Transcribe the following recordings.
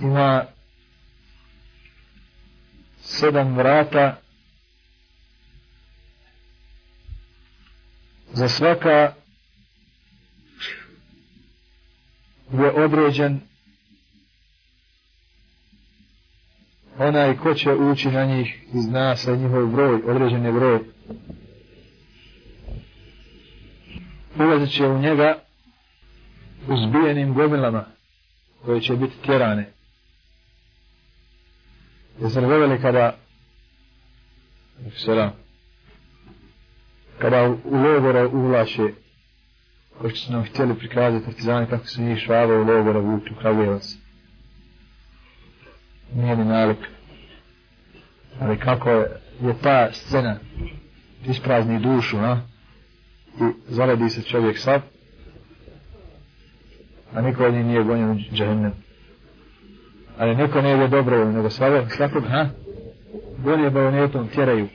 ima sedam vrata za svaka je određen onaj ko će ući na njih i zna se njihov broj, određen je broj. Ulazit će u njega uzbijenim gomilama koje će biti tjerane. Jeste li gledali kada Sera, kada u logore uvlaše koji su nam htjeli prikazati partizani kako su njih švave u logore vuču Kragujevac. Nije ni nalik. Ali kako je, je ta scena isprazni dušu, a? I zaradi se čovjek sad, a niko od njih nije gonjen u džahennem. Ali niko ne je dobro, nego svakog, svakog, ha? Gonje bajonetom, tjeraju.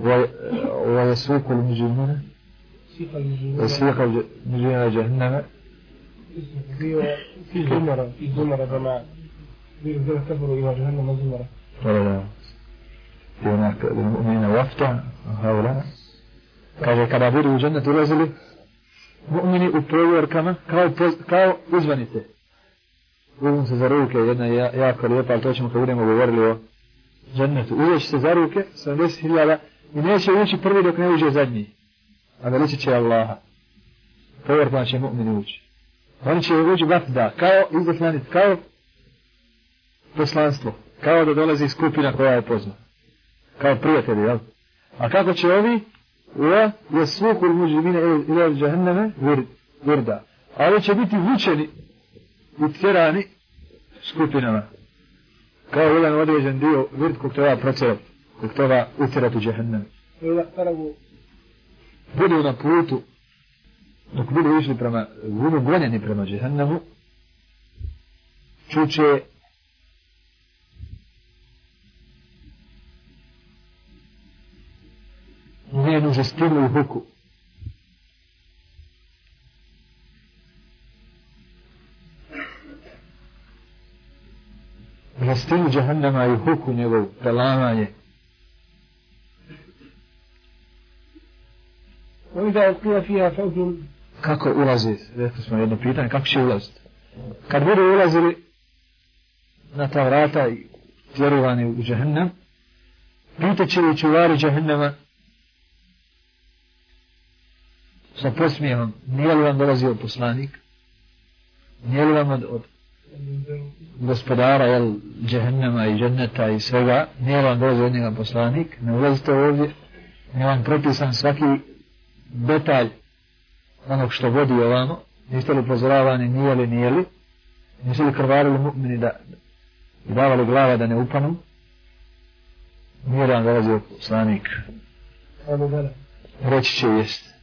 ويسوق المجرمين يسوق المجرمين جهنم في زمرة في زمرة جماعة كفروا إلى جهنم زمرة ولا هناك المؤمنين وفتا هؤلاء kaže kada budu u džennet ulazili mu'mini u provjerkama kao, kao uzvanite uzvan se za ruke jedna jako lijepa ali to ćemo kad budemo govorili o džennetu uveći se za ruke 70.000 I neće ući prvi dok ne uđe zadnji. A veličit će Allaha. Povrtno će mu'mini ući. Oni će uđi da, kao izdahljanic, kao poslanstvo. Kao da dolazi skupina koja je poznata. Kao prijatelji, jel? A kako će ovi? Ua, je svukur muđi ili od džahenneme, vrda. A ovi će biti vučeni i tjerani skupinama. Kao jedan određen dio vrd kog treba procerati zbog toga utjerati džehennem. Budu na putu, dok budu išli prema, budu gonjeni prema džehennemu, čuće njenu žestinu i huku. vlastinu džahannama i huku njegov pelavanje. Kako ulazi? Rekli smo jedno pitanje, kako će ulaziti? Kad budu ulazili na ta vrata i tjerovani u džahannam, pitat će li čuvari džahannama sa posmijevom, nije li vam dolazio poslanik? Nije li vam od, od gospodara, jel, džahennema i dženneta i svega, nije vam dolazio od njega poslanik? Ne ulazite ovdje, nije vam propisan svaki detalj onog što vodi ovamo, niste li upozoravani nije li, nije li, niste li krvarili mu'mini da i davali glava da ne upanu, nije vam dolazio poslanik. Reći će jest.